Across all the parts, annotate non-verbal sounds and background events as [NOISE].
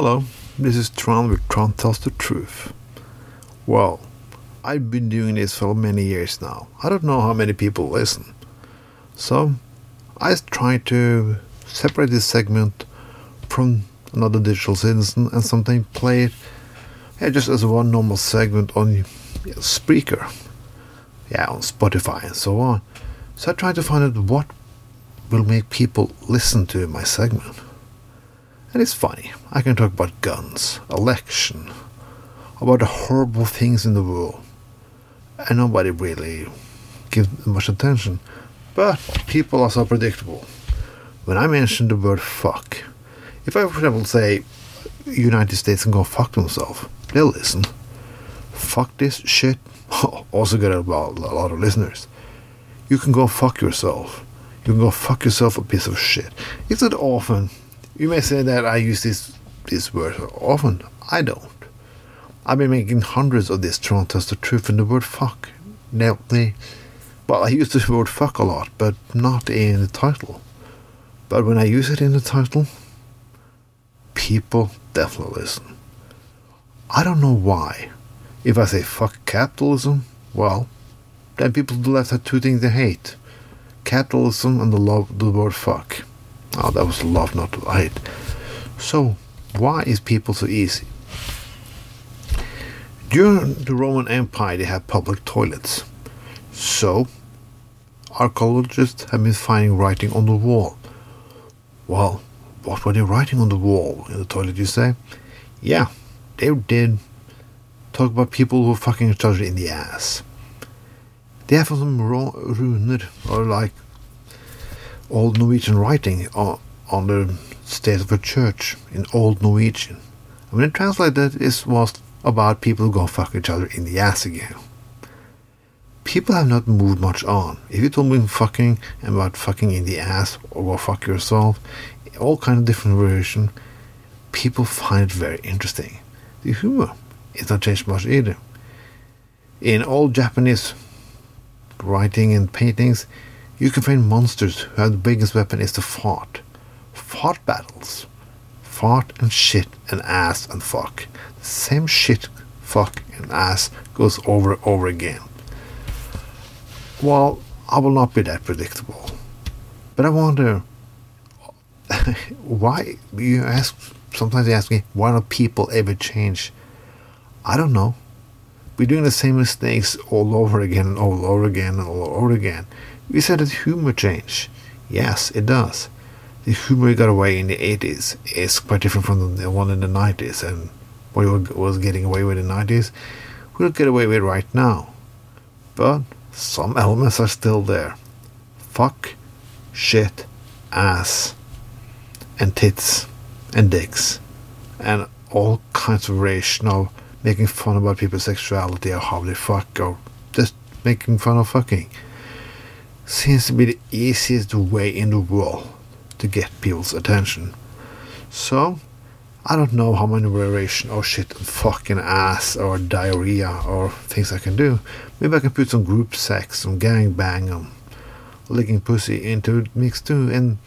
Hello, this is Tron with Tron Tells the Truth. Well, I've been doing this for many years now. I don't know how many people listen. So, I tried to separate this segment from another digital citizen and something play it yeah, just as one normal segment on Spreaker, yeah, on Spotify and so on. So I tried to find out what will make people listen to my segment. And it's funny. I can talk about guns, election, about the horrible things in the world. And nobody really gives much attention. But people are so predictable. When I mention the word fuck, if I, for example, say United States can go fuck themselves, they'll listen. Fuck this shit. [LAUGHS] also get a lot of listeners. You can go fuck yourself. You can go fuck yourself a piece of shit. It's not often. You may say that I use this this word often. I don't. I've been making hundreds of these Tron Tells the Truth in the word fuck. Now, they, well, I use the word fuck a lot, but not in the title. But when I use it in the title, people definitely listen. I don't know why. If I say fuck capitalism, well, then people to the left have two things they hate capitalism and the love the word fuck. Oh, that was love, not hate. So, why is people so easy? During the Roman Empire, they had public toilets. So, archaeologists have been finding writing on the wall. Well, what were they writing on the wall in the toilet, you say? Yeah, they did talk about people who were fucking each other in the ass. They have some runer, or like old Norwegian writing on, on the state of a church in Old Norwegian. When it translated, it was about people who go fuck each other in the ass again. People have not moved much on. If you told me fucking and about fucking in the ass or go fuck yourself, all kind of different variation, people find it very interesting. The humor is not changed much either. In old Japanese writing and paintings, you can find monsters who have the biggest weapon is the fart. Fart battles. Fart and shit and ass and fuck. The same shit, fuck, and ass goes over and over again. Well, I will not be that predictable. But I wonder [LAUGHS] why you ask sometimes they ask me why don't people ever change? I don't know. We're doing the same mistakes all over again and all over again and all over again. We said that humor change. Yes, it does. The humor we got away in the 80s is quite different from the one in the 90s, and what we was getting away with in the 90s, we'll get away with right now. But some elements are still there. Fuck, shit, ass, and tits, and dicks, and all kinds of variation of making fun about people's sexuality or how they fuck or just making fun of fucking seems to be the easiest way in the world to get people's attention. So, I don't know how many variation or shit and fucking ass or diarrhea or things I can do. Maybe I can put some group sex, some gang bang, and licking pussy into the mix too and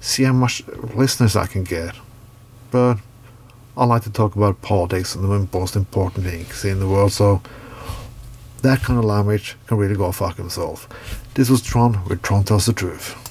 see how much listeners I can get. But I like to talk about politics and the most important things in the world, so that kind of language can really go fuck himself. This was Tron with Tron Tells the Truth.